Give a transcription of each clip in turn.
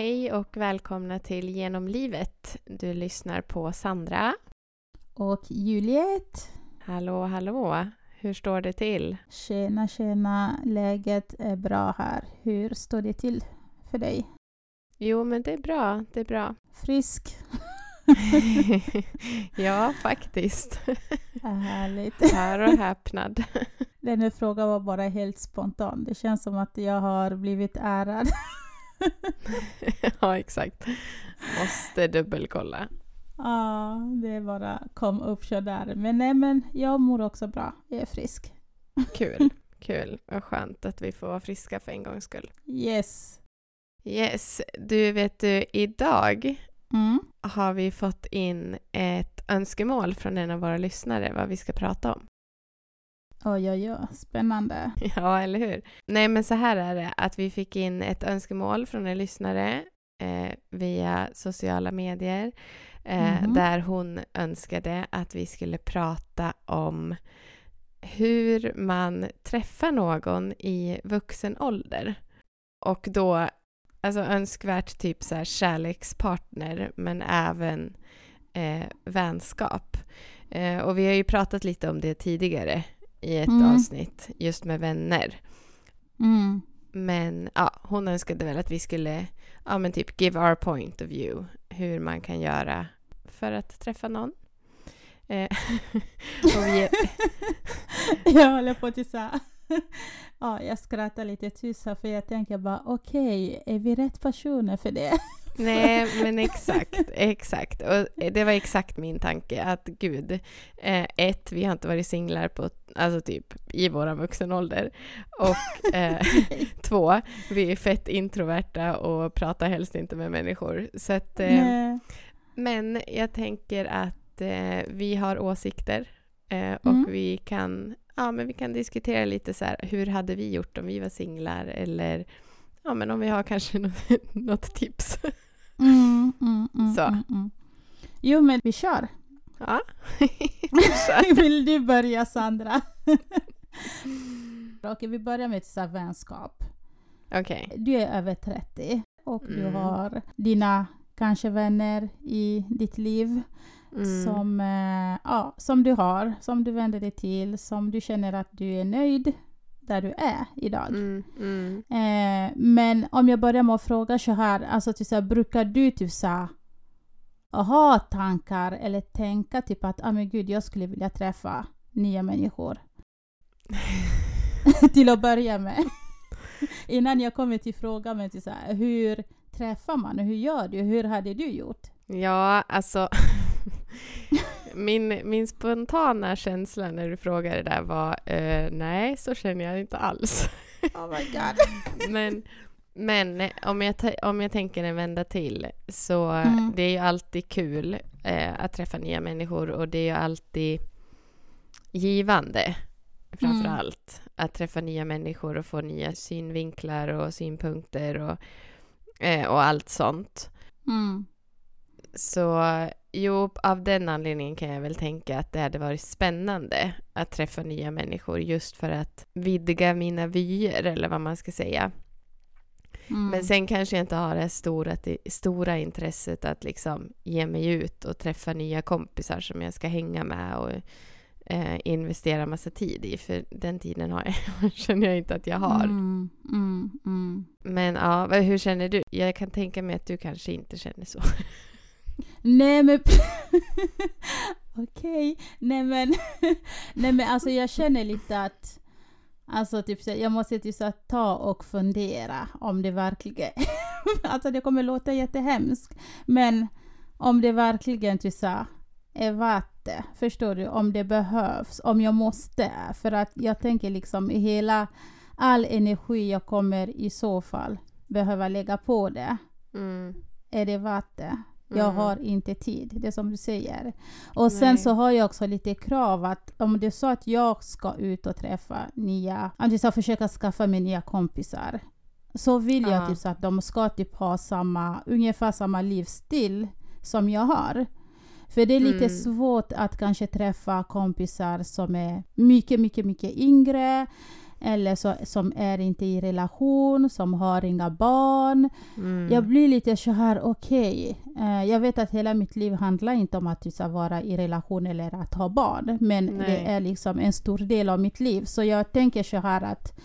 Hej och välkomna till Genom livet. Du lyssnar på Sandra. Och Juliet. Hallå, hallå. Hur står det till? Tjena, tjena. Läget är bra här. Hur står det till för dig? Jo, men det är bra. Det är bra. Frisk? ja, faktiskt. Härligt. Hör och häpnad. Den här frågan var bara helt spontan. Det känns som att jag har blivit ärad. ja, exakt. Måste dubbelkolla. Ja, det bara kom upp så där. Men nej, men jag mår också bra. Jag är frisk. Kul, kul. Vad skönt att vi får vara friska för en gångs skull. Yes. Yes. Du, vet du, idag Mm. har vi fått in ett önskemål från en av våra lyssnare vad vi ska prata om. Oj, oj, oj. Spännande. Ja, eller hur? Nej, men så här är det att vi fick in ett önskemål från en lyssnare eh, via sociala medier eh, Mhm. där hon önskade att vi skulle prata om hur man träffar någon i vuxen ålder. Och då, alltså önskvärt typ så här kärlekspartner men även eh, vänskap. Eh, och vi har ju pratat lite om det tidigare i ett Mm. avsnitt just med vänner. Mm. Men ja, hon önskade väl att vi skulle ja, men typ give our point of view hur man kan göra för att träffa någon. Eh, vi, jag håller på att säga. Ja, jag skrattar lite tyst här för jag tänker bara okej, är vi rätt personer för det? Nej, men exakt, exakt. Och det var exakt min tanke att gud, eh, ett, vi har inte varit singlar på, alltså typ i våran vuxen ålder. Och eh, två, vi är fett introverta och pratar helst inte med människor. Så att, eh. Men jag tänker att eh, vi har åsikter eh, och Mm. vi kan ja, men vi kan diskutera lite så här, hur hade vi gjort om vi var singlar eller ja, men om vi har kanske något, något tips. Mm, mm, mm, Så. Mm, mm. Jo, men vi kör. ja. Vill du börja, Sandra? Okej, vi börjar med så vänskap. Okej. Du är över 30 och du Mm. har dina kanske vänner i ditt liv Mm. som, eh, ja, som du har, som du vänder dig till, som du känner att du är nöjd där du är idag. Mm, mm. Eh, men om jag börjar med att fråga så här, alltså typ så här, brukar du typ så ha tankar eller tänka typ att ah, men gud, jag skulle vilja träffa nya människor? till att börja med. Innan jag kommer till frågan med typ så här, hur träffar man och hur gör du? Hur hade du gjort? Ja, alltså min, min spontana känsla när du frågade det där var eh, nej, så känner jag inte alls. Oh my god. men, men om, jag om jag tänker en vända till så Mm. det är ju alltid kul eh, att träffa nya människor och det är ju alltid givande framför Mm. allt att träffa nya människor och få nya synvinklar och synpunkter och, eh, och allt sånt. Mm. Så jo, av den anledningen kan jag väl tänka att det hade varit spännande att träffa nya människor just för att vidga mina vyer eller vad man ska säga. Mm. Men sen kanske jag inte har det stora, stora intresset att liksom ge mig ut och träffa nya kompisar som jag ska hänga med och eh, investera massa tid i. För den tiden har jag, känner jag inte att jag har. Mm, mm, mm. Men ja, hur känner du? Jag kan tänka mig att du kanske inte känner så. Nej men... Okej. Nej men... Nej men alltså jag känner lite att... Alltså typ jag måste typ så ta och fundera om det verkligen... alltså det kommer låta jättehemskt. Men om det verkligen typ så är värt det. Förstår du? Om det behövs. Om jag måste. För att jag tänker liksom i hela... All energi jag kommer i så fall behöva lägga på det. Mm. Är det värt det? Jag Mm. har inte tid, det är som du säger. Och sen Nej. så har jag också lite krav att om det är så att jag ska ut och träffa nya, att jag ska försöka skaffa mig nya kompisar, så vill jag Ja. typ så att de ska typ ha samma, ungefär samma livsstil som jag har. För det är lite Mm. svårt att kanske träffa kompisar som är mycket, mycket, mycket yngre eller så, som är inte i relation, som har inga barn. Mm. Jag blir lite så här, okej, eh, jag vet att hela mitt liv handlar inte om att ska vara i relation eller att ha barn, men Nej. det är liksom en stor del av mitt liv. Så jag tänker så här att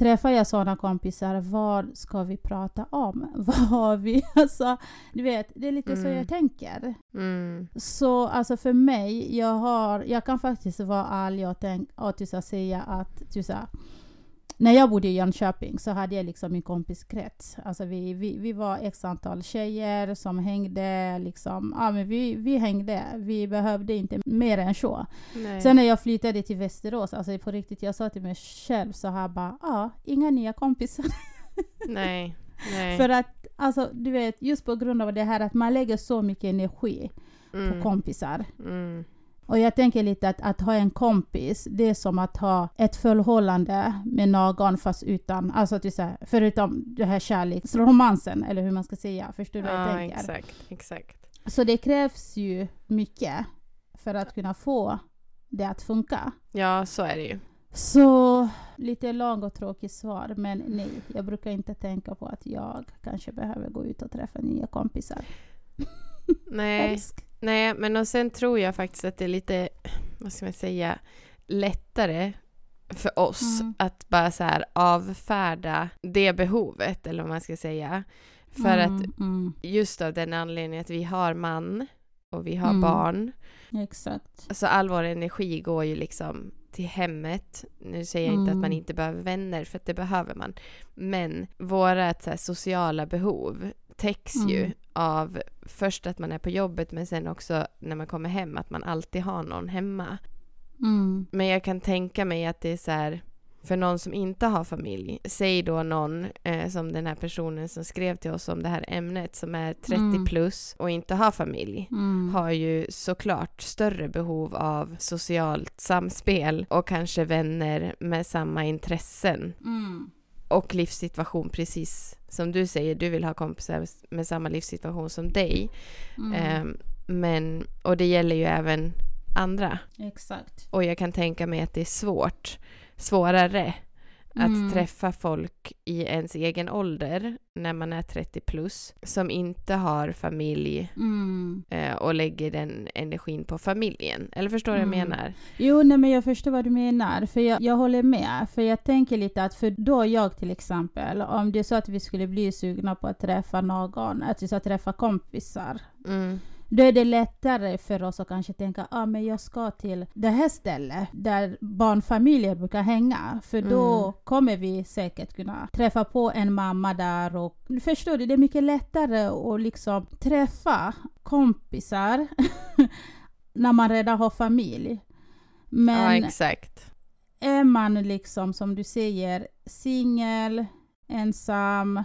träffar jag sådana kompisar, vad ska vi prata om? Vad har vi? Alltså, du vet, det är lite så Mm. jag tänker. Mm. Så alltså för mig, jag, har, jag kan faktiskt vara ärlig och, tänk, och ska säga att du ska, när jag bodde i Jönköping så hade jag liksom min kompiskrets. Alltså vi, vi, vi var x antal tjejer som hängde. Liksom, ja, men vi, vi hängde. Vi behövde inte mer än så. Nej. Sen när jag flyttade till Västerås, alltså på riktigt, jag sa till mig själv så här bara, ja, inga nya kompisar. Nej. Nej. För att, alltså du vet, just på grund av det här att man lägger så mycket energi på mm. kompisar. Mm. Och jag tänker lite att, att ha en kompis, det är som att ha ett förhållande med någon fast utan, alltså att säger, förutom det här kärleksromansen, eller hur man ska säga. Förstår du vad jag Ja, tänker? exakt. Exakt. Så det krävs ju mycket för att kunna få det att funka. Ja, så är det ju. Så lite lång och tråkig svar, men nej, jag brukar inte tänka på att jag kanske behöver gå ut och träffa nya kompisar. Nej. Nej, men och sen tror jag faktiskt att det är lite, vad ska man säga, lättare för oss Mm. att bara så här avfärda det behovet, eller vad man ska säga. För att Mm, mm, just av den anledningen att vi har man och vi har Mm. barn. exakt. Så all vår energi går ju liksom till hemmet. Nu säger jag inte att man Mm. inte behöver vänner, för det behöver man. Men våra så här, sociala behov täcks ju Mm. av först att man är på jobbet, men sen också när man kommer hem, att man alltid har någon hemma. Mm, Men jag kan tänka mig att det är så här, för någon som inte har familj, säg då någon eh, som den här personen som skrev till oss om det här ämnet som är 30 Mm. plus och inte har familj mm, har ju såklart större behov av socialt samspel och kanske vänner med samma intressen mm, och livssituation precis som du säger, du vill ha kompisar med samma livssituation som dig. mm. Ehm, men, och det gäller ju även andra. Exakt. Och jag kan tänka mig att det är svårt, svårare att Mm. träffa folk i ens egen ålder när man är 30 plus som inte har familj Mm. eh, och lägger den energin på familjen. Eller förstår du vad jag Mm. menar? Jo, nej, men jag förstår vad du menar. För jag, jag håller med. För jag tänker lite att för då jag till exempel, om det är så att vi skulle bli sugna på att träffa någon, att vi ska träffa kompisar, Mm. Då är det lättare för oss att kanske tänka ah, men jag ska till det här stället där barnfamiljer brukar hänga. För då Mm. kommer vi säkert kunna träffa på en mamma där. Och, förstår du, det är mycket lättare att liksom träffa kompisar när man redan har familj. Ja, Men exakt. är man liksom som du säger singel, ensam,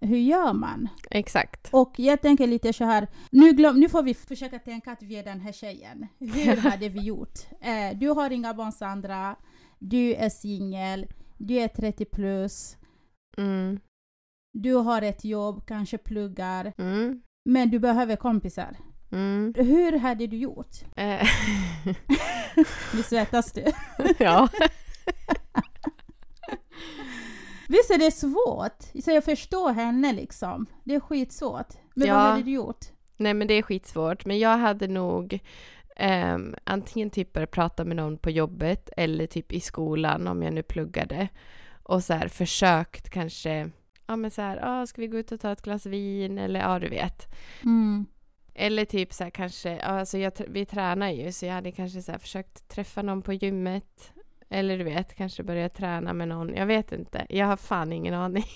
hur gör man? Exakt. Och jag tänker lite så här, nu, glöm, nu får vi försöka tänka att vi är den här tjejen. Hur hade vi gjort? Eh, du har inga barn Sandra, du är singel, du är 30 plus, Mm. du har ett jobb, kanske pluggar, Mm. men du behöver kompisar. Mm. Hur hade du gjort? Eh, Nu svettas du. ja. Visst är det svårt? Så jag förstår henne liksom. Det är skitsvårt. Men Ja. vad hade du gjort? Nej men det är skitsvårt. Men jag hade nog ehm, antingen typ börjat prata med någon på jobbet eller typ i skolan om jag nu pluggade. Och så här försökt kanske, ja men så här, ah, ska vi gå ut och ta ett glas vin eller ja du vet. Mm. Eller typ så här kanske, alltså jag, vi tränar ju så jag hade kanske så här försökt träffa någon på gymmet. Eller du vet, kanske börja träna med någon. Jag vet inte. Jag har fan ingen aning.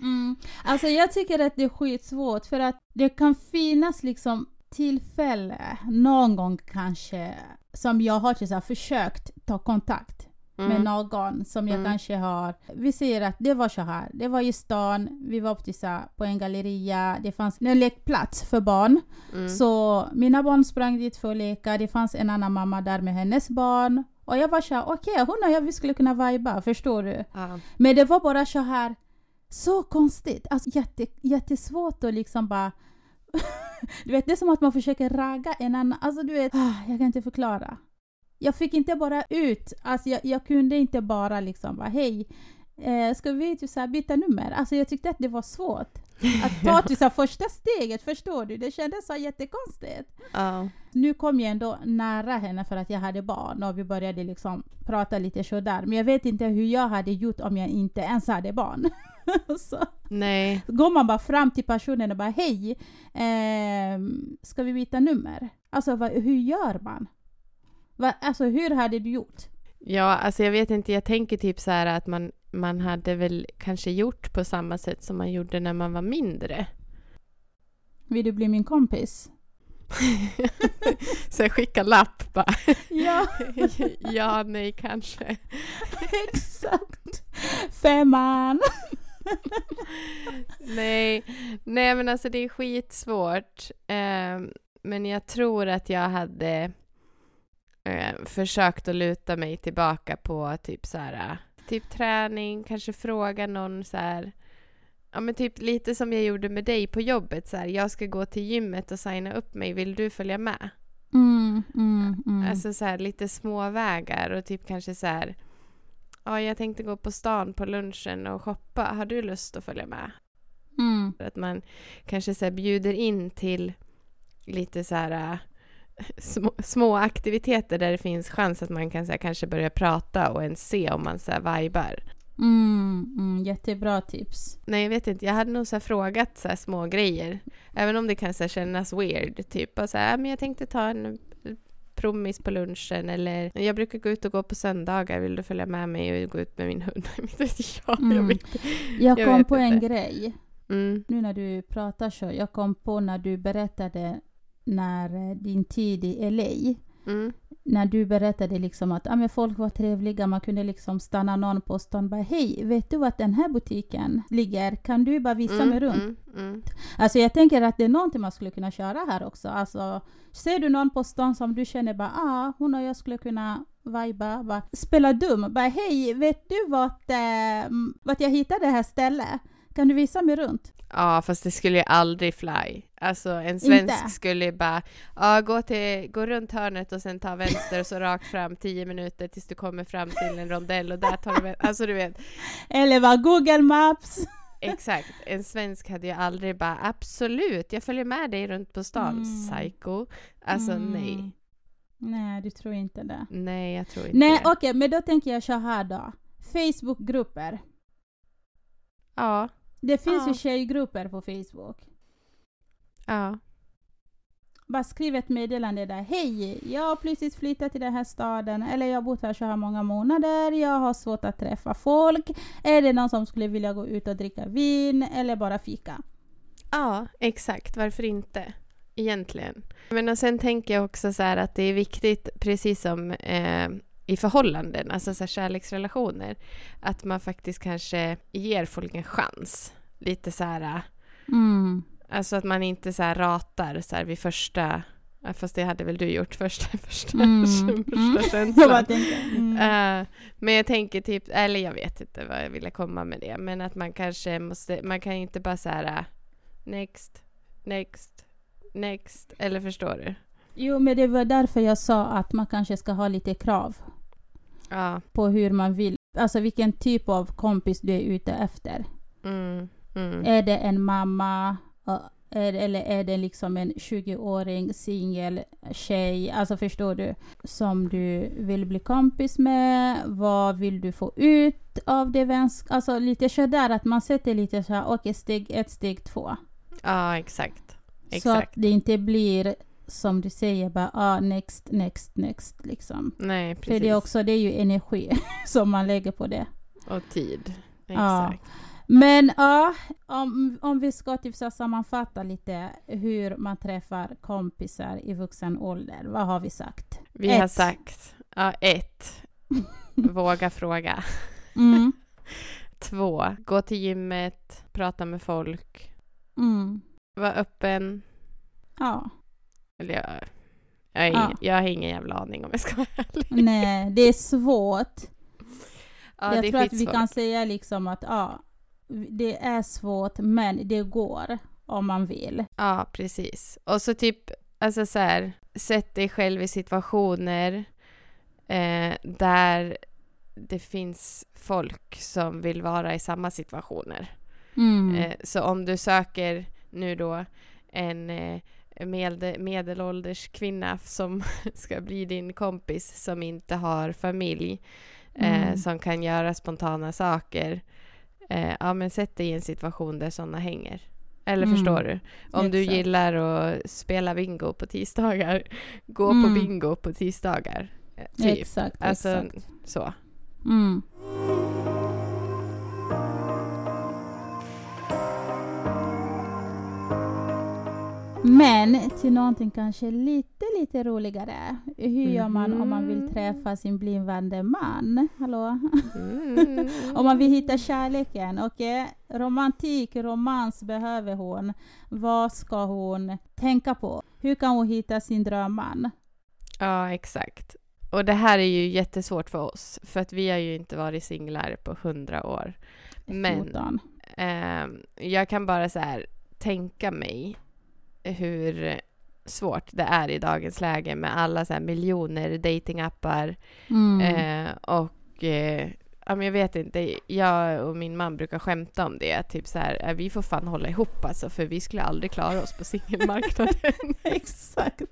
Mm. Alltså jag tycker att det är skitsvårt för att det kan finnas liksom tillfälle någon gång kanske som jag har till så här, försökt ta kontakt med Mm. någon som jag Mm. kanske har... Vi säger att det var så här, det var i stan, vi var på, så här, på en galleria, det fanns en lekplats för barn. Mm. Så mina barn sprang dit för att leka, det fanns en annan mamma där med hennes barn. Och jag var så här, okej, hon och jag vi skulle kunna viba, förstår du? Ja. Men det var bara så här, så konstigt. Alltså jätte, jättesvårt att liksom bara... du vet, det är som att man försöker ragga en annan. Alltså du vet, ah, jag kan inte förklara. jag fick inte bara ut, alltså jag, jag kunde inte bara liksom bara hej, eh, ska vi typ så byta nummer? Alltså jag tyckte att det var svårt. Att ta till så här första steget, förstår du? Det kändes så jättekonstigt. Ja. Nu kom jag ändå nära henne för att jag hade barn och vi började liksom prata lite sådär. Men jag vet inte hur jag hade gjort om jag inte ens hade barn. så Nej. går man bara fram till personen och bara hej, eh, ska vi byta nummer? Alltså vad, hur gör man? Va, alltså hur hade du gjort? Ja, alltså jag vet inte, jag tänker typ så här att man, man hade väl kanske gjort på samma sätt som man gjorde när man var mindre. Vill du bli min kompis? så jag skickar lapp bara. Ja, ja, nej, kanske. exakt. Femman. Nej, nej men alltså det är skitsvårt. Eh, men jag tror att jag hade eh, försökt att luta mig tillbaka på typ så här, typ träning, kanske fråga någon så här, ja men typ lite som jag gjorde med dig på jobbet så här, jag ska gå till gymmet och signa upp mig, vill du följa med? Mm, mm, mm. Alltså så här lite små vägar och typ kanske så här, ja jag tänkte gå på stan på lunchen och shoppa, har du lust att följa med? mm. Att man kanske så bjuder in till lite så här äh, små, små aktiviteter där det finns chans att man kan så här, kanske börja prata och ens se om man så här vibar. Mm, mm, jättebra tips. Nej, jag vet inte. Jag hade nog så frågat så här små grejer. Även om det kan så kännas weird. Typ och så här, "Ah, men jag tänkte ta en promis på lunchen eller jag brukar gå ut och gå på söndagar. Vill du följa med mig och gå ut med min hund? Inte vet jag, jag Mm. vet Jag, Jag kom vet på en inte. grej. Mm. Nu när du pratar så, jag kom på när du berättade när eh, din tid i LA, Mm. när du berättade liksom att ah, men folk var trevliga, man kunde liksom stanna någon på stan bara hej, vet du vart den här butiken ligger? Kan du bara visa mig runt? Mm, mm. Alltså jag tänker att det är någonting man skulle kunna köra här också. Alltså, ser du någon på stan som du känner bara ah, hon och jag skulle kunna viba, bara spela dum, bara hej, vet du vart, eh, vart jag hittade det här stället? Kan du visa mig runt? Ja, fast det skulle ju aldrig fly. Alltså en svensk Inte? skulle ju bara ja, gå, till, gå runt hörnet och sen ta vänster och så rakt fram tio minuter tills du kommer fram till en rondell och där tar du vänster. Alltså du vet, Eller vad Google Maps? exakt. En svensk hade ju aldrig bara absolut, jag följer med dig runt på stan, Mm. psycho. Alltså Mm. nej. Nej, du tror inte det. Nej, jag tror inte Nej, okej, men då tänker jag så här då. Facebookgrupper. Ja, Det finns Ja. ju tjejgrupper på Facebook. ja. Bara skriv ett meddelande där. Hej, jag har precis flyttat till den här staden. Eller jag har bott här så här många månader. Jag har svårt att träffa folk. Är det någon som skulle vilja gå ut och dricka vin eller bara fika? Ja, exakt. Varför inte? Egentligen. Men och sen tänker jag också så här att det är viktigt, precis som eh, i förhållanden, alltså så här kärleksrelationer, att man faktiskt kanske ger folk en chans. Lite så här, Mm. alltså att man inte så här ratar så här vid första, ja, fast det hade väl du gjort första, första, Mm. första Mm. Känslan. mm. Eh, men jag tänker typ, eller jag vet inte vad jag ville komma med det, men att man kanske måste, man kan inte bara så här uh, next, next, next, eller förstår du? Jo, men det var därför jag sa att man kanske ska ha lite krav Ja, på hur man vill. Alltså vilken typ av kompis du är ute efter. mm, mm, Är det en mamma? eller är det liksom en 20-åring singel tjej? Alltså förstår du? Som du vill bli kompis med? Vad vill du få ut av det vänskap? Alltså lite sådär att man sätter lite så här, okej steg ett, steg två. ja exakt, Så att exakt. det inte blir som du säger bara ah, next, next, next liksom. Nej, För precis. det är också, det är ju energi som man lägger på det. Och tid. Ja. Exakt. Men ja, om, om vi ska typ så sammanfatta lite hur man träffar kompisar i vuxen ålder. Vad har vi sagt? Vi har Ett. sagt, ja, ett, våga fråga. Mm, Två, gå till gymmet, prata med folk, mm, var öppen. ja, Eller jag, jag, har Ja. ingen, jag har ingen jävla aning om jag ska vara ärlig. nej, det är svårt. Ja, jag det tror att vi kan säga liksom att ja, det är svårt, men det går om man vill. Ja, precis. Och så typ, alltså så här, sätt dig själv i situationer eh, där det finns folk som vill vara i samma situationer. Mm. Eh, så om du söker nu då en eh, med, medelålders kvinna som ska bli din kompis som inte har familj, eh, Mm. som kan göra spontana saker. Eh, ja, men sätt dig i en situation där sådana hänger. Eller Mm. förstår du? Om du Exakt. gillar att spela bingo på tisdagar, gå Mm. på bingo på tisdagar. Eh, Typ. Exakt, Alltså, exakt. så. Mm. Men till någonting kanske lite, lite roligare. Hur gör man om man vill Mhm. träffa sin blivande man? Hallå? Mm. Om man vill hitta kärleken. Okej, romantik, romans behöver hon. Vad ska hon tänka på? Hur kan hon hitta sin drömman? Ja, exakt. Och det här är ju jättesvårt för oss, för att vi har ju inte varit singlar på hundra år. Men 14. ehm, jag kan bara så här tänka mig hur svårt det är i dagens läge med alla så här miljoner datingappar Mm. eh, och eh, ja, men jag vet inte, jag och min man brukar skämta om det, typ så här, eh, vi får fan hålla ihop alltså, för vi skulle aldrig klara oss på singelmarknaden. Exakt.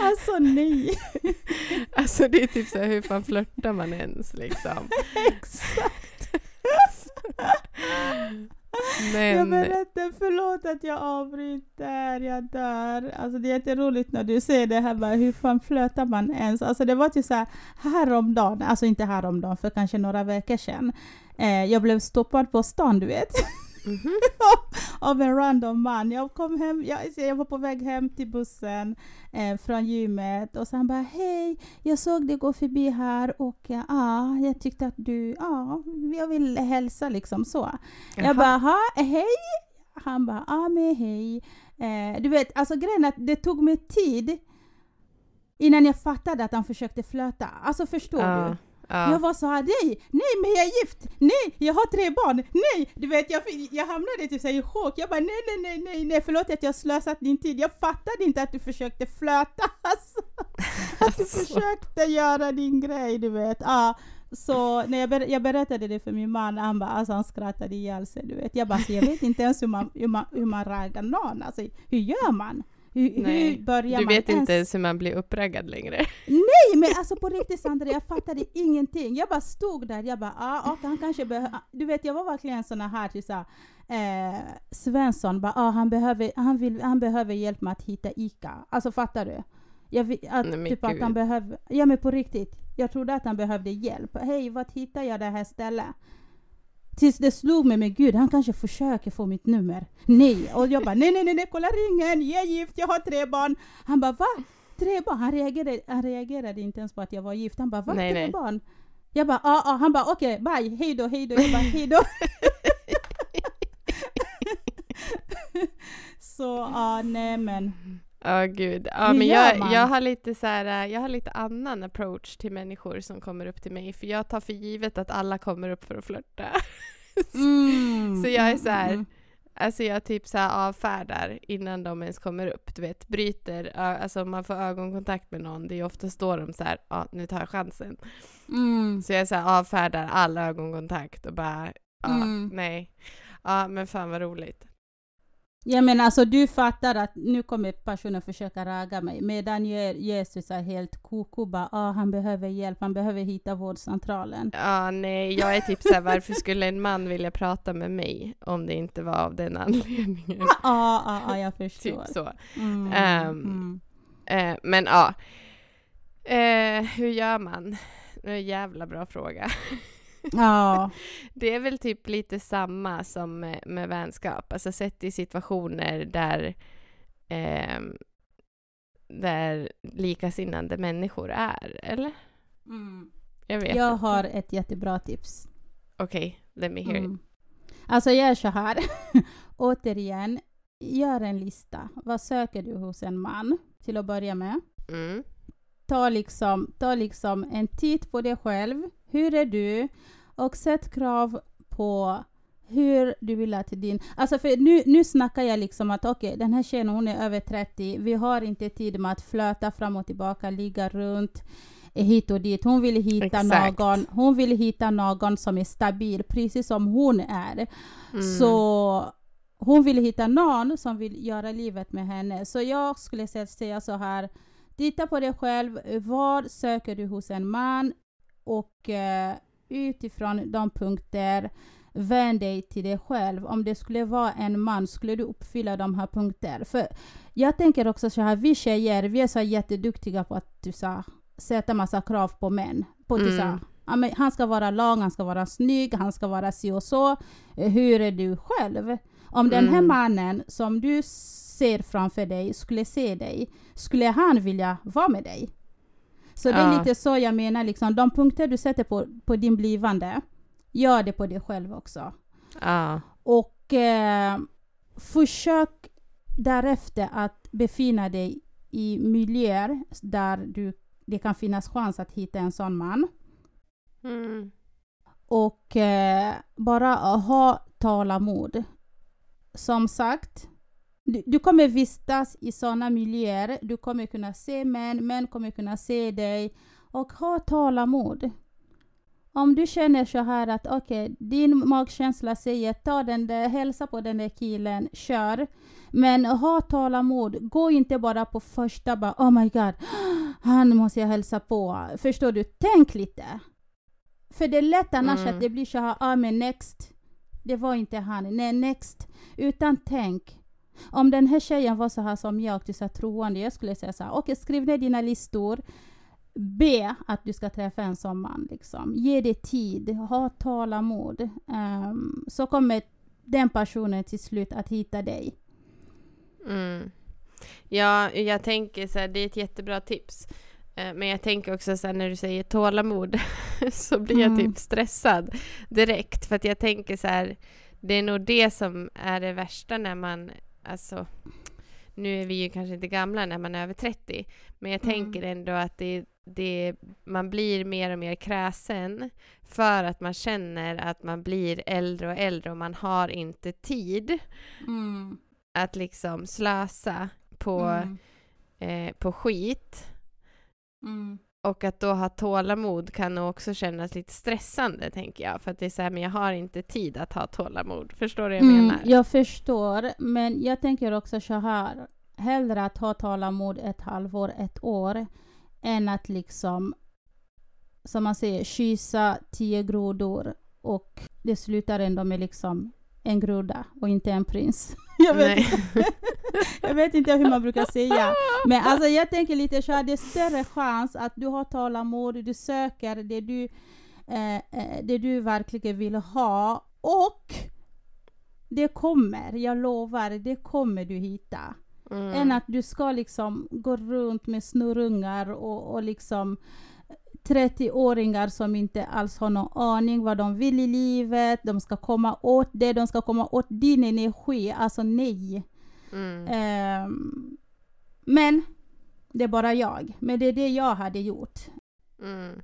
Alltså nej. Alltså det är typ så här, hur fan flörtar man ens liksom? Exakt. Men... Jag berättar, förlåt att jag avbryter, jag dör. Alltså det är jätteroligt när du säger det här bara, hur fan flötar man ens? Alltså det var typ så här häromdagen, alltså inte häromdagen, för kanske några veckor sedan. Eh, jag blev stoppad på stan, du vet. Mhm. av en random man. Jag kom hem, jag, jag var på väg hem till bussen eh, från gymmet och så han bara hej, jag såg dig gå förbi här och ja, ah, jag tyckte att du, ja, jag vill hälsa liksom så. Jaha. Jag bara, hej? Han bara, ja men hej. Eh, du vet, alltså grejen att det tog mig tid innan jag fattade att han försökte flöta. Alltså förstår du? Ja, ja. Jag var så här, nej, nej men jag är gift, nej, jag har tre barn, nej! Du vet, jag, jag hamnade typ så i chock. Jag bara, nej, nej, nej, nej, nej, förlåt att jag slösat din tid. Jag fattade inte att du försökte flöta. Alltså, att du Alltså. försökte göra din grej, du vet. Ja, så när jag, ber, jag berättade det för min man, han bara, alltså han skrattade ihjäl sig, du vet. Jag bara, så jag vet inte ens hur man, hur man, hur man raggar någon. Alltså, hur gör man? Hur, hur börjar Du man vet inte ens hur man blir uppraggad längre. Nej men alltså på riktigt Sandra, jag fattade ingenting. Jag bara stod där, jag bara ah, okay, han kanske behöver, du vet jag var verkligen såna här typ såhär, eh, Svensson bara ah, han, behöver, han, vill, han behöver hjälp med att hitta ICA. Alltså fattar du? Jag, att, Nej, typ att han behöver, ja men på riktigt. Jag trodde att han behövde hjälp. Hej, vart hittar jag det här stället? Tills det slog mig, men gud, han kanske försöker få mitt nummer. Nej, och jag bara nej, nej, nej, nej, kolla ringen, jag är gift, jag har tre barn. Han bara va? Tre barn? Han reagerade, han reagerade inte ens på att jag var gift. Han bara va? Nej, tre nej. barn? Jag bara ja, ja. Han bara okej, bye, hej då, hej då. Jag bara hej då. Så ja, nej men. Ja, gud. Ja, men jag, jag har lite så här, eh, jag har lite annan approach till människor som kommer upp till mig, för jag tar för givet att alla kommer upp för att flörta. Mm, Så jag är så här, mm, Alltså jag typ så här avfärdar innan de ens kommer upp, du vet, bryter, alltså om man får ögonkontakt med någon, det är ju oftast då de så här, ja nu tar jag chansen. mm. Så jag så här avfärdar all ögonkontakt och bara, ja, Mm. nej. Ja, men fan vad roligt. Ja men alltså du fattar att nu kommer personen försöka raga mig medan Je- Jesus är helt koko bara ah, han behöver hjälp, han behöver hitta vårdcentralen. Ja, nej, jag är typ så här, varför skulle en man vilja prata med mig om det inte var av den anledningen? Ja, ah, ah, ah, jag förstår. Typ så. Mm, Ehm, mm. Eh, men ja, eh, hur gör man? Det är en jävla bra fråga. Ja, Det är väl typ lite samma som med, med vänskap, alltså sett i situationer där, ehm, där likasinnande människor är, eller? mm. Jag vet jag inte. har ett jättebra tips. Okej, let me hear it. Mm. Alltså jag är så här, återigen, gör en lista. Vad söker du hos en man till att börja med? Mm. ta liksom, ta liksom en titt på dig själv. Hur är du? Och sätt krav på hur du vill att din... Alltså för nu, nu snackar jag liksom att okej, okay, den här tjejen hon är över 30, vi har inte tid med att flöta fram och tillbaka, ligga runt hit och dit. Hon vill hitta Exakt. någon, hon vill hitta någon som är stabil, precis som hon är. Mm. Så hon vill hitta någon som vill göra livet med henne. Så jag skulle säga så här, titta på dig själv. Vad söker du hos en man? Och uh, utifrån de punkter vänd dig till dig själv. Om det skulle vara en man, skulle du uppfylla de här punkterna? För jag tänker också så här, vi tjejer, vi är så jätteduktiga på att du sa, sätta massa krav på män. På mm. så, han ska vara lång, han ska vara snygg, han ska vara si och så. Hur är du själv? Om den här mm. mannen som du ser framför dig skulle se dig, skulle han vilja vara med dig? Så ja. det är lite så jag menar, liksom, de punkter du sätter på, på din blivande, gör det på dig själv också. Ja. Och eh, försök därefter att befinna dig i miljöer där du, det kan finnas chans att hitta en sån man. Mm. Och eh, bara ha tålamod. Som sagt, du, du, kommer vistas i sådana miljöer, du kommer kunna se män, män kommer kunna se dig. Och ha tålamod. Om du känner så här att okej, okay, din magkänsla säger ta den där, hälsa på den där killen, kör. Men ha tålamod. Gå inte bara på första bara oh my god, han måste jag hälsa på. Förstår du? Tänk lite. För det är lätt annars mm. att det blir så här, ah men next. Det var inte han, nej next. Utan tänk. Om den här tjejen var så här som jag, du sa troende, jag skulle säga så här, okej okay, skriv ner dina listor be att du ska träffa en sån man. Liksom. Ge det tid, ha tålamod. Um, så kommer den personen till slut att hitta dig. Mm. Ja, jag tänker så här, det är ett jättebra tips. Eh, men jag tänker också så här, när du säger tålamod så blir jag mm. typ stressad direkt. För att jag tänker så här, det är nog det som är det värsta när man, alltså nu är vi ju kanske inte gamla när man är över 30, men jag mm. tänker ändå att det, det, man blir mer och mer kräsen för att man känner att man blir äldre och äldre och man har inte tid mm. att liksom slösa på, mm. eh, på skit. Och att då ha tålamod kan nog också kännas lite stressande, tänker jag. För att det är så här, men jag har inte tid att ha tålamod. Förstår du vad jag mm, menar? Jag förstår, men jag tänker också så här. Hellre att ha tålamod ett halvår, ett år, än att liksom, som man säger, kyssa tio grodor och det slutar ändå med liksom en groda och inte en prins. Jag vet, inte, jag vet inte hur man brukar säga. Men alltså jag tänker lite så här, det är större chans att du har tålamod, du söker det du, eh, eh, det du verkligen vill ha och det kommer, jag lovar, det kommer du hitta. Mm. Än att du ska liksom gå runt med snurrungar och, och liksom 30-åringar som inte alls har någon aning vad de vill i livet. De ska komma åt det, de ska komma åt din energi. Alltså nej. Mm. Um, men det är bara jag. Men det är det jag hade gjort. Mm.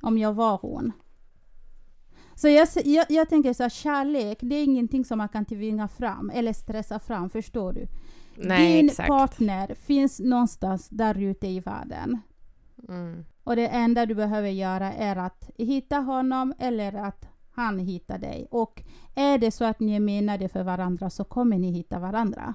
Om jag var hon. Så jag, jag, jag tänker så här, kärlek, det är ingenting som man kan tvinga fram eller stressa fram, förstår du? Nej, Din exakt. partner finns någonstans där ute i världen. Mm. Och det enda du behöver göra är att hitta honom eller att han hittar dig. Och är det så att ni är menade för varandra så kommer ni hitta varandra.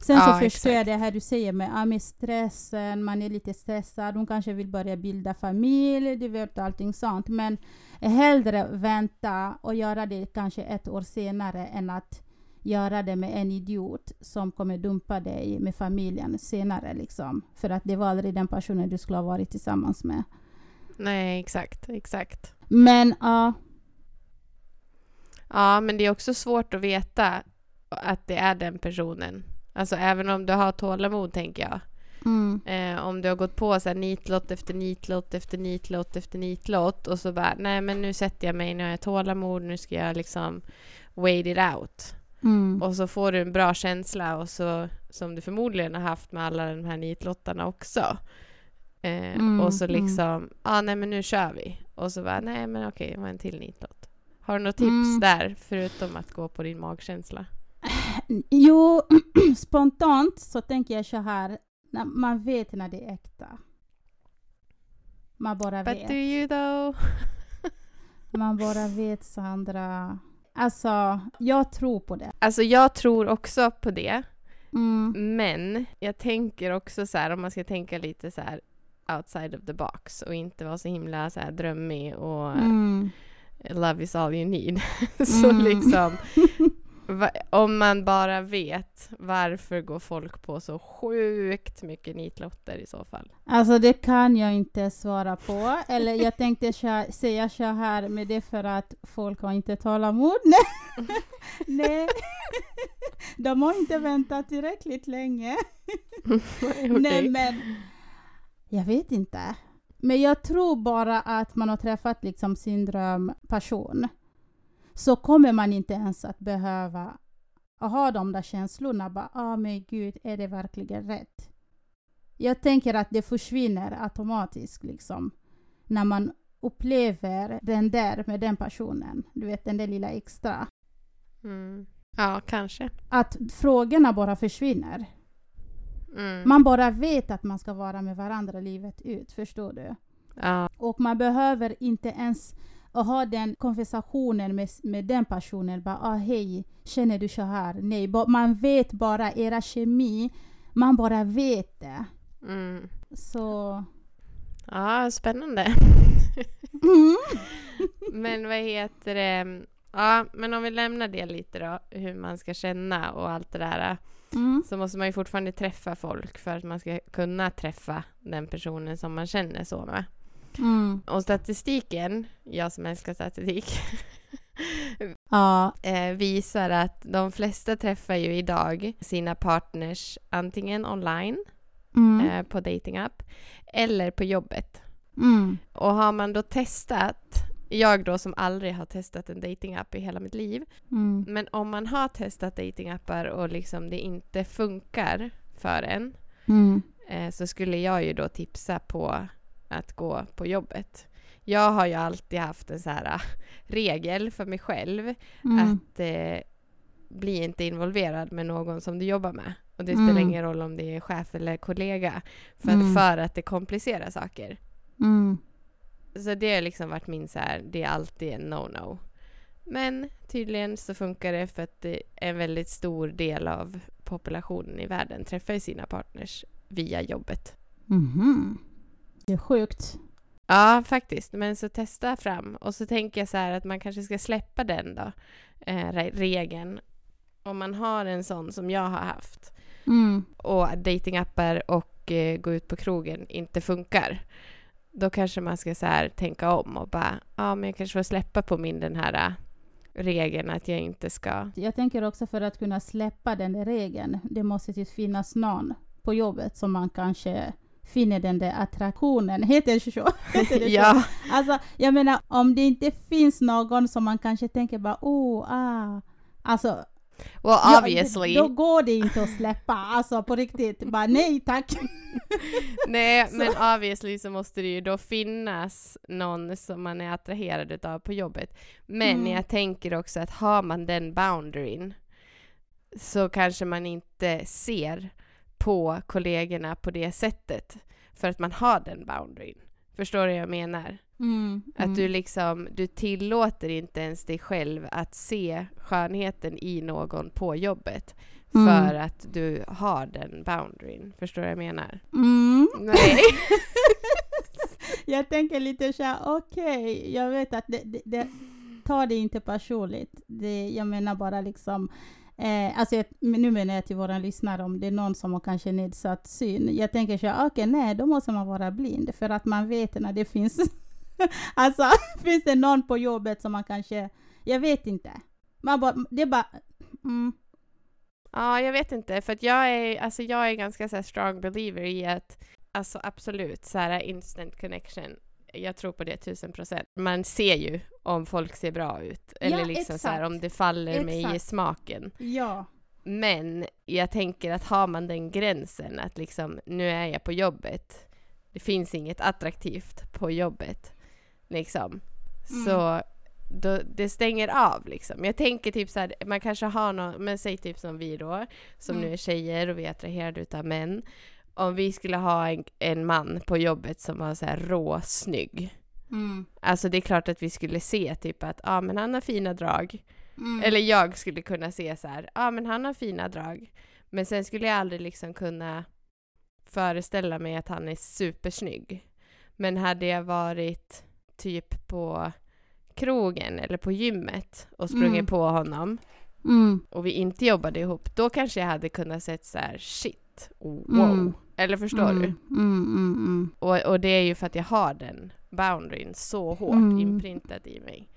Sen ja, så förstår jag det här du säger med, ja, med stressen, man är lite stressad, hon kanske vill börja bilda familj, du vet allting sånt. Men hellre vänta och göra det kanske ett år senare än att göra det med en idiot som kommer dumpa dig med familjen senare. Liksom. För att det var aldrig den personen du skulle ha varit tillsammans med. Nej, exakt, exakt. Men ja. Ja, men det är också svårt att veta att det är den personen. Alltså även om du har tålamod, tänker jag. Mm. Eh, om du har gått på så här nitlott efter nitlott efter nitlott efter nitlott och så bara, nej men nu sätter jag mig, nu har jag tålamod, nu ska jag liksom wait it out. Mm. Och så får du en bra känsla och så, som du förmodligen har haft med alla de här nitlottarna också. Eh, mm, och så mm. liksom, mm. ah, nej men nu kör vi. Och så bara, nej men okej, det var en till nitlott. Har du något tips Mm. där, förutom att gå på din magkänsla? Jo, spontant så tänker jag så här, när man vet när det är äkta. Man bara But vet. do you though? Man bara vet, Sandra. Alltså, jag tror på det. Alltså jag tror också på det, Mm. men jag tänker också så här, om man ska tänka lite så här outside of the box och inte vara så himla så här drömmig och Mm. love is all you need. så Mm. liksom, va, om man bara vet varför går folk på så sjukt mycket nitlotter i så fall? Alltså det kan jag inte svara på. Eller jag tänkte säga så här, men det är för att folk har inte tålamod. Nej. Nej. De har inte väntat tillräckligt länge. Okej. Nej men, jag vet inte. Men jag tror bara att man har träffat liksom sin drömperson. Så kommer man inte ens att behöva ha de där känslorna. Bara, ah, men gud, är det verkligen rätt? Jag tänker att det försvinner automatiskt liksom. När man upplever den där med den personen. Du vet, den där lilla extra. Mm. Ja, kanske. Att frågorna bara försvinner. Mm. Man bara vet att man ska vara med varandra livet ut, förstår du? Ja. Och man behöver inte ens ha den konversationen med, med den personen. Bara, ah, hej, känner du så här? Nej, man vet bara era kemi. Man bara vet det. Mm. Så... ja, spännande. Mm. Men vad heter det? Ja, men om vi lämnar det lite då, hur man ska känna och allt det där. Mm. Så måste man ju fortfarande träffa folk för att man ska kunna träffa den personen som man känner så med. Mm. Och statistiken, jag som älskar statistik, Ja. eh, visar att de flesta träffar ju idag sina partners antingen online Mm. eh, på datingapp eller på jobbet. Mm. Och har man då testat, jag då som aldrig har testat en datingapp i hela mitt liv, Mm. men om man har testat datingappar och liksom det inte funkar för en Mm. eh, så skulle jag ju då tipsa på att gå på jobbet. Jag har ju alltid haft en så här ah, regel för mig själv Mm. att eh, bli inte involverad med någon som du jobbar med. Och det Mm. spelar ingen roll om det är chef eller kollega. För, Mm. för att det komplicerar saker. Så det har liksom varit min så här, det är alltid en no-no. Men tydligen så funkar det för att en väldigt stor del av populationen i världen träffar ju sina partners via jobbet. Mhm. Det är sjukt. Ja, faktiskt. Men så testa fram. Och så tänker jag så här att man kanske ska släppa den då, eh, re- regeln. Om man har en sån som jag har haft Mm. och datingappar och eh, gå ut på krogen inte funkar. Då kanske man ska så här tänka om och bara, ja men jag kanske får släppa på min den här eh, regeln att jag inte ska... Jag tänker också för att kunna släppa den där regeln, det måste ju finnas någon på jobbet som man kanske finner den där attraktionen. Heter det så? Heter det så? ja, Alltså, jag menar, om det inte finns någon som man kanske tänker bara oh, ah. Alltså, well ja, obviously. då går det inte att släppa. Alltså på riktigt, bara nej tack. Nej, men obviously så måste det ju då finnas någon som man är attraherad utav på jobbet. Men Mm. jag tänker också att har man den boundaryn så kanske man inte ser på kollegorna på det sättet för att man har den boundaryn. Förstår du vad jag menar? Mm, Att du liksom, du tillåter inte ens dig själv att se skönheten i någon på jobbet Mm. för att du har den boundaryn. Förstår du vad jag menar? Mm. Nej. Jag tänker lite så här, okej, jag vet att det, det, det tar det inte personligt. Det, jag menar bara liksom, eh, alltså jag, nu menar jag till våra lyssnare om det är någon som har kanske nedsatt syn. Jag tänker så okej, okej, nej, då måste man vara blind för att man vet när det finns, alltså finns det någon på jobbet som man kanske, jag vet inte. Man bara, det är bara, mm, Ja, jag vet inte, för att jag är, alltså jag är ganska så här strong believer i att, alltså absolut, så här instant connection. Jag tror på det tusen procent. Man ser ju om folk ser bra ut. Eller Ja, liksom så här, exakt. om det faller mig i Exakt. smaken. ja. Men jag tänker att har man den gränsen att liksom, nu är jag på jobbet. Det finns inget attraktivt på jobbet. Liksom. Mm. Så då, det stänger av liksom. Jag tänker typ så här, man kanske har någon, men säg typ som vi då, som Mm. nu är tjejer och vi är attraherade utav män. Om vi skulle ha en, en man på jobbet som var så här råsnygg. Mm. Alltså det är klart att vi skulle se typ att, ja ah, men han har fina drag. Mm. Eller jag skulle kunna se så här, ja ah, men han har fina drag. Men sen skulle jag aldrig liksom kunna föreställa mig att han är supersnygg. Men hade jag varit typ på krogen eller på gymmet och sprungit Mm. på honom Mm. och vi inte jobbade ihop, då kanske jag hade kunnat sett så här shit, wow. Mm. Eller förstår mm. du? Mm, mm, mm. Och, och det är ju för att jag har den boundaryn så hårt Mm. inprintad i mig.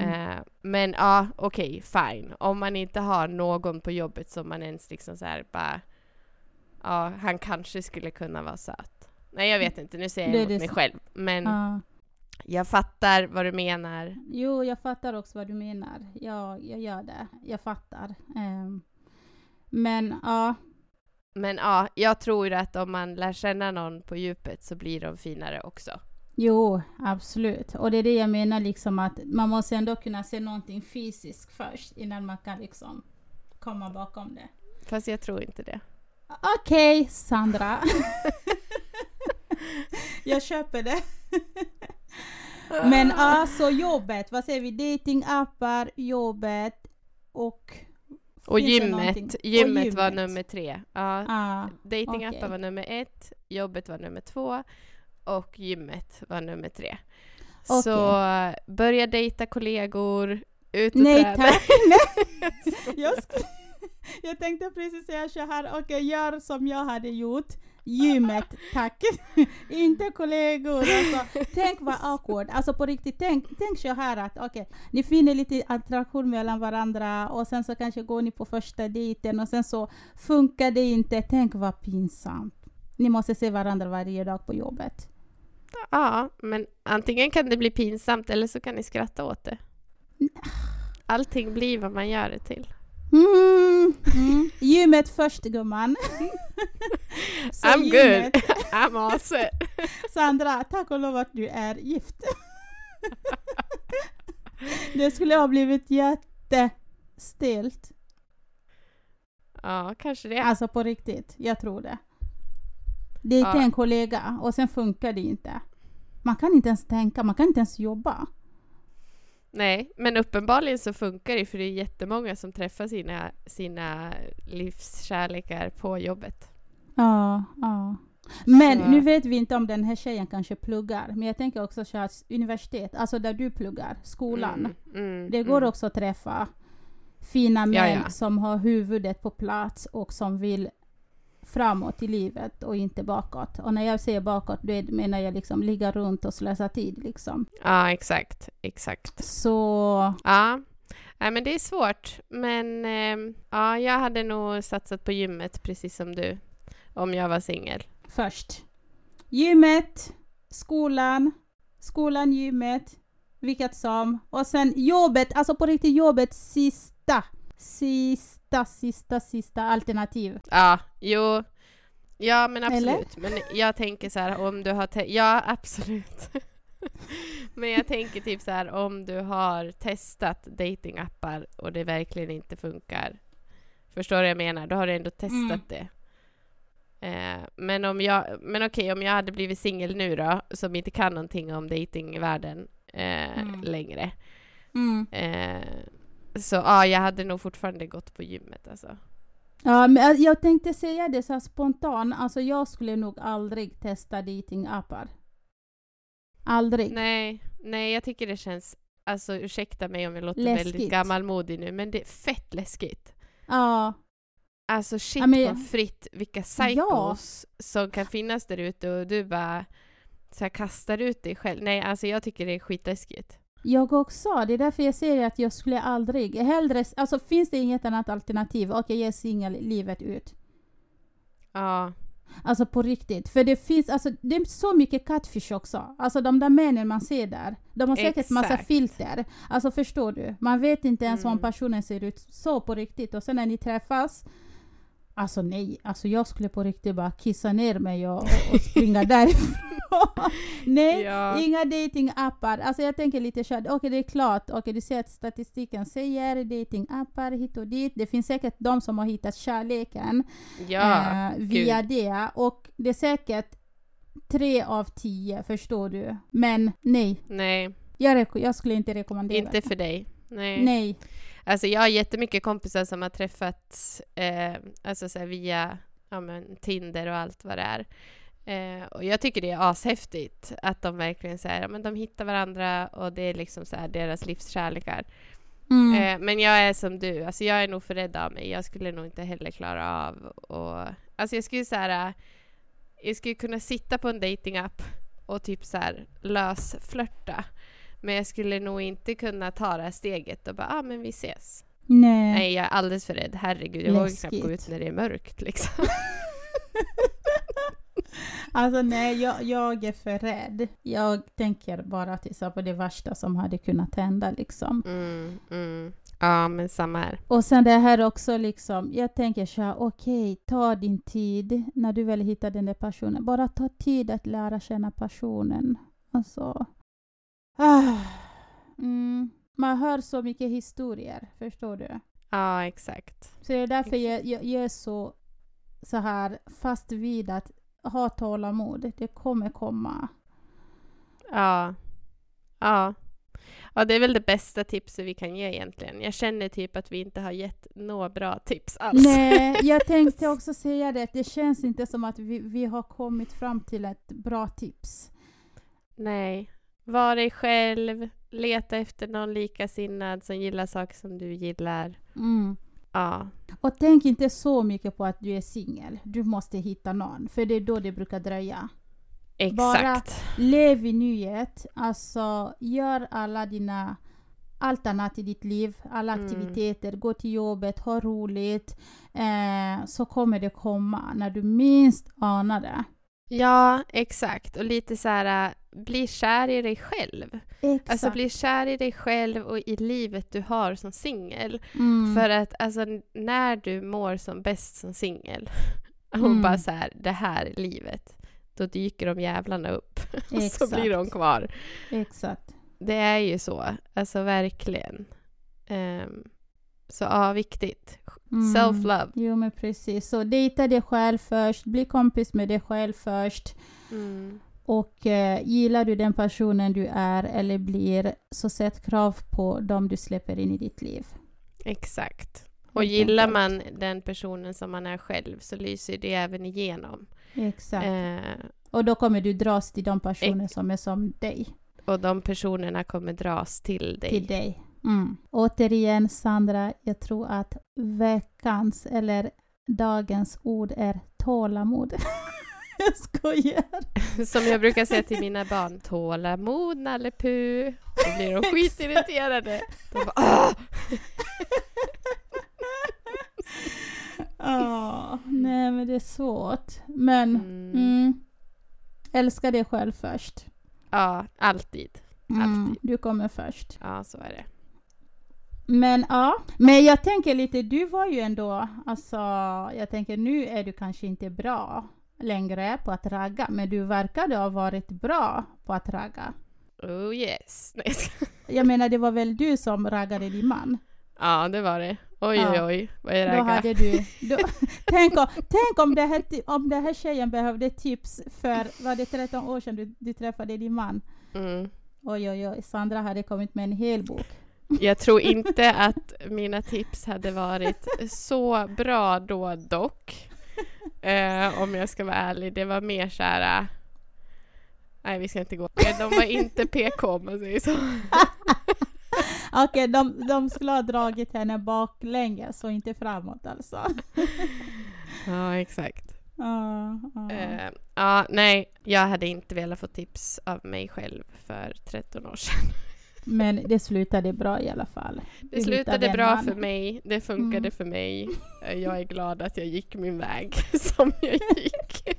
Eh, men ja, okej, fine. Om man inte har någon på jobbet som man ens liksom så här bara... Ja, han kanske skulle kunna vara söt. Nej, jag vet inte. Nu säger jag emot mig så- själv. Men Ja. jag fattar vad du menar. Jo, jag fattar också vad du menar. Ja, jag gör det. Jag fattar. Ehm, men ja, Men ja, jag tror att om man lär känna någon på djupet så blir de finare också. jo, absolut. Och det är det jag menar, liksom att man måste ändå kunna se någonting fysiskt först innan man kan liksom komma bakom det. Fast jag tror inte det. Okej, Sandra. jag köper det. Men alltså jobbet, vad säger vi? Datingappar, jobbet och... Och gymmet, gymmet, Och var gymmet. nummer tre. Ja, Ah, datingappar okej. var nummer ett, jobbet var nummer två och gymmet var nummer tre. Okej. Så börja dejta kollegor, ut och nej träna. tack. Nej. jag, sk- jag tänkte precis säga så här, okej gör som jag hade gjort. Gymmet, tack. Inte kollegor. Alltså, tänk vad awkward. Alltså på riktigt, tänk, tänk så här att okej, ni finner lite attraktion mellan varandra och sen så kanske går ni på första dejten och sen så funkar det inte. Tänk vad pinsamt. Ni måste se varandra varje dag på jobbet. Ja, men antingen kan det bli pinsamt eller så kan ni skratta åt det. Allting blir vad man gör det till. Mm, mm. Gymmet först gumman. I'm gymmet. good. I'm all set. Sandra, tack och lov att du är gift. det skulle ha blivit jättestelt. Ja, kanske det. Alltså på riktigt, jag tror det. Det är Ja. en kollega och sen funkar det inte. Man kan inte ens tänka, man kan inte ens jobba. Nej, men uppenbarligen så funkar det för det är jättemånga som träffar sina, sina livskärlekar på jobbet. Ja, ja. Men Så- nu vet vi inte om den här tjejen kanske pluggar. Men jag tänker också så att universitet, alltså där du pluggar, skolan. Mm, mm, Det går mm. också att träffa fina män ja. som har huvudet på plats och som vill framåt i livet och inte bakåt. Och när jag säger bakåt, då menar jag liksom ligga runt och slösa tid liksom. Ja, exakt. Exakt. Så Ja. Nej, men det är svårt. Men ehm, ja, jag hade nog satsat på gymmet precis som du. Om jag var singel. först. Gymmet, skolan, skolan, gymmet, vilket som. Och sen jobbet, alltså på riktigt jobbet sista, sista, sista, sista alternativ. Ja, jo. Ja, men Eller? absolut. Men jag tänker så här om du har... Ja, absolut. men jag tänker typ så här om du har testat datingappar och det verkligen inte funkar. Förstår du vad jag menar? Då har du ändå testat Mm. det. Eh, men om jag, men okej, om jag hade blivit singel nu då, som inte kan någonting om datingvärlden eh, Mm. längre. Mm. Eh, så ja, jag hade nog fortfarande gått på gymmet alltså. Ja, men jag- jag tänkte säga det så spontant, alltså jag skulle nog aldrig testa datingappar. Aldrig. Nej, nej, jag tycker det känns, alltså ursäkta mig om jag låter Läskigt. väldigt gammalmodig nu, men det är fett läskigt. Ja, Alltså shit Ja, men- på fritt vilka psychos som kan finnas där ute och du bara så här, kastar ut dig själv. Nej, alltså jag tycker det är skitläskigt. Jag också. Det är därför jag säger att jag skulle aldrig, hellre, alltså finns det inget annat alternativ, okej jag är singel livet ut. Ja, Alltså på riktigt. För det finns, alltså det är så mycket catfish också. Alltså de där männen man ser där, de har säkert massa Exakt. filter. Alltså förstår du? Man vet inte ens om Mm. personen ser ut så på riktigt. Och sen när ni träffas, alltså nej, alltså jag skulle på riktigt bara kissa ner mig och, och, springa därifrån. Nej, Ja. inga datingappar. Alltså jag tänker lite så här, okej det är klart, okej du ser att statistiken säger datingappar hit och dit. Det finns säkert de som har hittat kärleken Ja, eh, via det. Och det är säkert tre av tio, förstår du. Men nej, nej, jag, jag skulle inte rekommendera inte för dig. Nej. Nej. Alltså jag har jättemycket kompisar som har träffats eh, alltså så via ja, men, Tinder och allt vad det är. Eh, och jag tycker det är ashäftigt att de verkligen så här, ja, men de hittar varandra och det är liksom så här deras livskärlekar. Mm. Eh, men jag är som du, alltså jag är nog för rädd av mig. Jag skulle nog inte heller klara av och Alltså jag skulle så här, jag skulle kunna sitta på en datingapp och typ så här lösflörta. Men jag skulle nog inte kunna ta det här steget och bara, ah, men vi ses. nej. Nej, jag är alldeles för rädd. Herregud, jag vågar knappt gå ut när det är mörkt liksom. Alltså nej, jag, jag är för rädd. Jag tänker bara till så på det värsta som hade kunnat hända liksom. Mm, mm. Ja, men samma här. Och sen det här också liksom, jag tänker så här, okej, ta din tid när du väl hittar den där personen. Bara ta tid att lära känna personen. Alltså. Mm. Man hör så mycket historier, förstår du? Ja, exakt. Så det är därför jag, jag, jag är så, så här fast vid att ha tålamod. Det kommer komma. Ja. Ja. Ja, det är väl det bästa tipset vi kan ge egentligen. Jag känner typ att vi inte har gett några bra tips alls. Nej, jag tänkte också säga det. Det känns inte som att vi, vi har kommit fram till ett bra tips. Nej. Var dig själv. Leta efter någon likasinnad som gillar saker som du gillar. Mm. Ja. Och tänk inte så mycket på att du är singel. Du måste hitta någon, för det är då det brukar dröja. Exakt. Lev i nuet, alltså gör alla dina allt annat i ditt liv, alla Mm. aktiviteter, gå till jobbet, ha roligt, eh, så kommer det komma när du minst anar det. Ja, exakt. Och lite så här, bli kär i dig själv. Exakt. Alltså bli kär i dig själv och i livet du har som singel. mm. För att alltså, när du mår som bäst som singel och Mm. bara så här, det här är livet, då dyker de jävlarna upp. och så blir de kvar. Exakt. Det är ju så, alltså verkligen. Ehm, så ja, viktigt. Mm. Self-love. Jo men precis. Så dejta dig själv först, bli kompis med dig själv först. Mm. Och eh, gillar du den personen du är eller blir, så sätt krav på dem du släpper in i ditt liv. Exakt. Och gillar man den personen som man är själv så lyser det även igenom. Exakt. Eh, Och då kommer du dras till de personer som är som dig. och de personerna kommer dras till dig. Till dig. Mm. Återigen Sandra, jag tror att veckans eller dagens ord är tålamod. jag skojar. Som jag brukar säga till mina barn, tålamod Nalle Puh. Då blir de skitirriterade. De bara! Ja, nej men det är svårt. Men Mm. mm, älska dig själv först. Ja, alltid. Mm, Alltid. du kommer först. Ja, så är det. Men ja, men jag tänker lite, du var ju ändå, alltså jag tänker nu är du kanske inte bra längre på att ragga, men du verkade ha varit bra på att ragga. Oh yes. Nej, jag ska- Jag menar det var väl du som raggade din man? ja, det var det. Oj, Ja. oj, oj. Vad är Då det här? hade du... Då, tänk om, tänk om, det här, om den här tjejen behövde tips för, var det 13 år sedan du, du träffade din man? Mm. Oj, oj, oj, Sandra hade kommit med en hel bok. Jag tror inte att mina tips hade varit så bra då dock. Eh, om jag ska vara ärlig. Det var mer så här... äh, nej, vi ska inte gå. De var inte PK om man säger så. Okej, de, de skulle ha dragit henne baklänges och inte framåt alltså. Ja, exakt. Ja, ja. Eh, ja, nej, jag hade inte velat få tips av mig själv för 13 år sedan. Men det slutade bra i alla fall. Det slutade bra man. för mig. Det funkade Mm. för mig. Eh, Jag är glad att jag gick min väg som jag gick.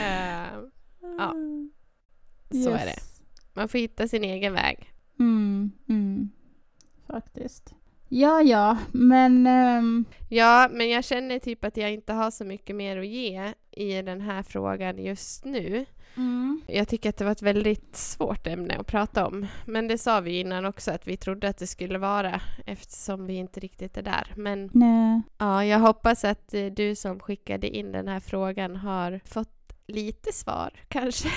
Eh, Ja, så är det. Yes. man får hitta sin egen väg. Mm, mm. Faktiskt. Ja, ja, men... ehm, Ja, men jag känner typ att jag inte har så mycket mer att ge i den här frågan just nu. Mm. Jag tycker att det var ett väldigt svårt ämne att prata om. Men det sa vi innan också att vi trodde att det skulle vara eftersom vi inte riktigt är där. Men Nej. ja, jag hoppas att eh, du som skickade in den här frågan har fått lite svar kanske.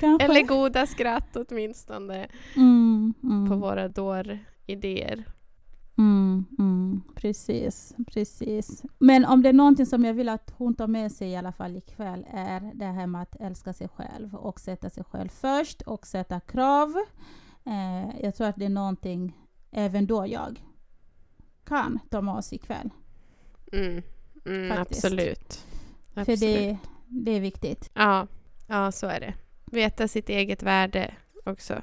Kanske. Eller goda skratt åtminstone mm, mm. på våra dåridéer. Mm, mm, precis, precis. Men om det är någonting som jag vill att hon tar med sig i alla fall ikväll är det här med att älska sig själv och sätta sig själv först och sätta krav. Eh, jag tror att det är någonting även då jag kan ta med oss ikväll. Mm, mm, absolut. För absolut. det, det är viktigt. Ja, ja, så är det. Veta sitt eget värde också.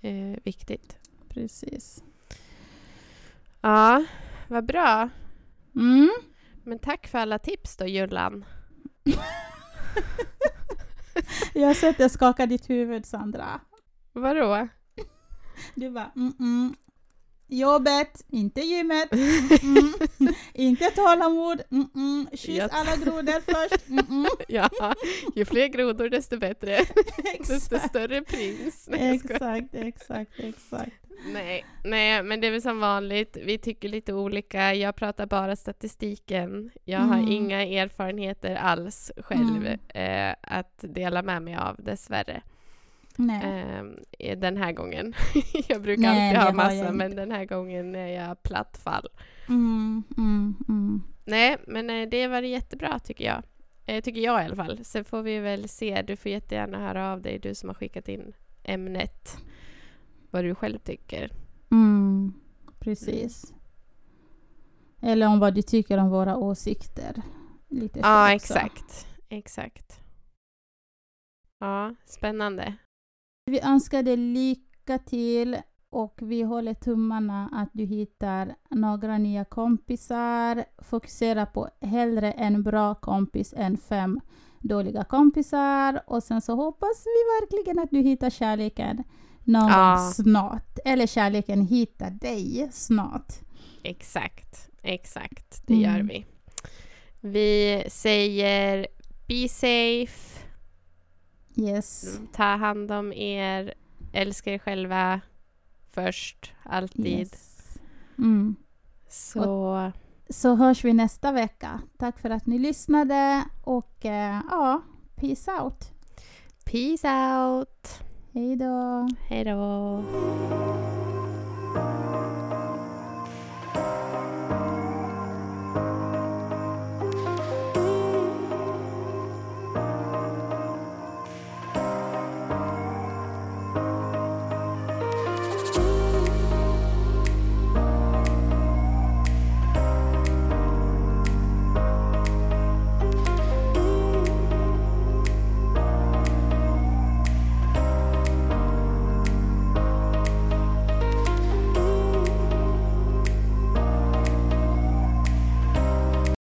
Eh, viktigt. Precis. Ja, vad bra. Mm. Men tack för alla tips då, Jullan. Jag har sett dig skaka ditt huvud, Sandra. Vadå? Du bara mm, mm. Jobbet, inte gymmet. Mm. Inte tålamod. Mm, mm. Kyss Jag- alla grodor först. Mm. Ja, ju fler grodor desto bättre. Desto större prins. Nej, exakt, exakt, exakt. nej, nej, men det är väl som vanligt. Vi tycker lite olika. Jag pratar bara statistiken. Jag har Mm. inga erfarenheter alls själv Mm. eh, att dela med mig av, dessvärre. Nej. eh, den här gången. jag brukar Nej, alltid ha massa, men den här gången är jag platt fall. Mm, mm, mm. Nej, men eh, det var jättebra tycker jag. Eh, tycker jag i alla fall. Sen får vi väl se. Du får jättegärna höra av dig, du som har skickat in ämnet. Vad du själv tycker. Mm. Precis. Eller om vad du tycker om våra åsikter. Lite Ja, exakt. Exakt. Ja, spännande. Vi önskar dig lycka till och vi håller tummarna att du hittar några nya kompisar. Fokusera på hellre en bra kompis än fem dåliga kompisar. Och sen så hoppas vi verkligen att du hittar kärleken någon Ja. snart. Eller kärleken hittar dig snart. Exakt. Exakt. Det Mm. gör vi. Vi säger be safe. Yes. Ta hand om er. Älska er själva först, alltid. yes. Mm. Så Så hörs vi nästa vecka. Tack för att ni lyssnade och eh, ja, peace out. peace out. Hej då. Hej då.